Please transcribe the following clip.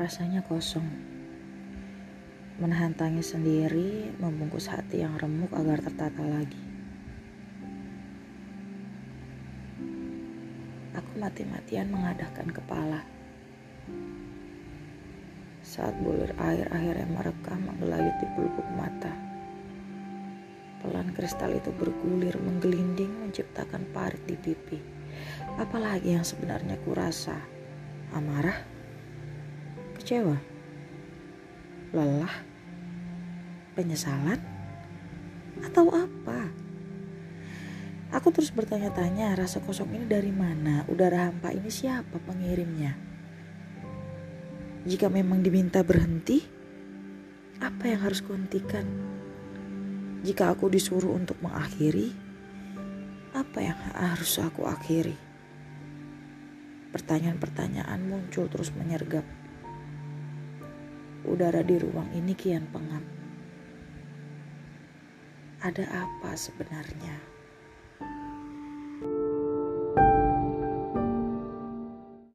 Rasanya kosong. Menahan tangis sendiri, membungkus hati yang remuk agar tertata lagi. Aku mati-matian mengadahkan kepala. Saat bulir air akhirnya merekam menggelayuti pelupuk mata. Pelan kristal itu bergulir menggelinding menciptakan parit di pipi. Apalagi yang sebenarnya kurasa? Amarah? Kecewa? Lelah? Penyesalan? Atau apa? Aku terus bertanya-tanya rasa kosong ini dari mana? Udara hampa ini siapa pengirimnya? Jika memang diminta berhenti, apa yang harus kuhentikan? Jika aku disuruh untuk mengakhiri, apa yang harus aku akhiri? Pertanyaan-pertanyaan muncul terus menyergap. Udara di ruang ini kian pengap. Ada apa sebenarnya?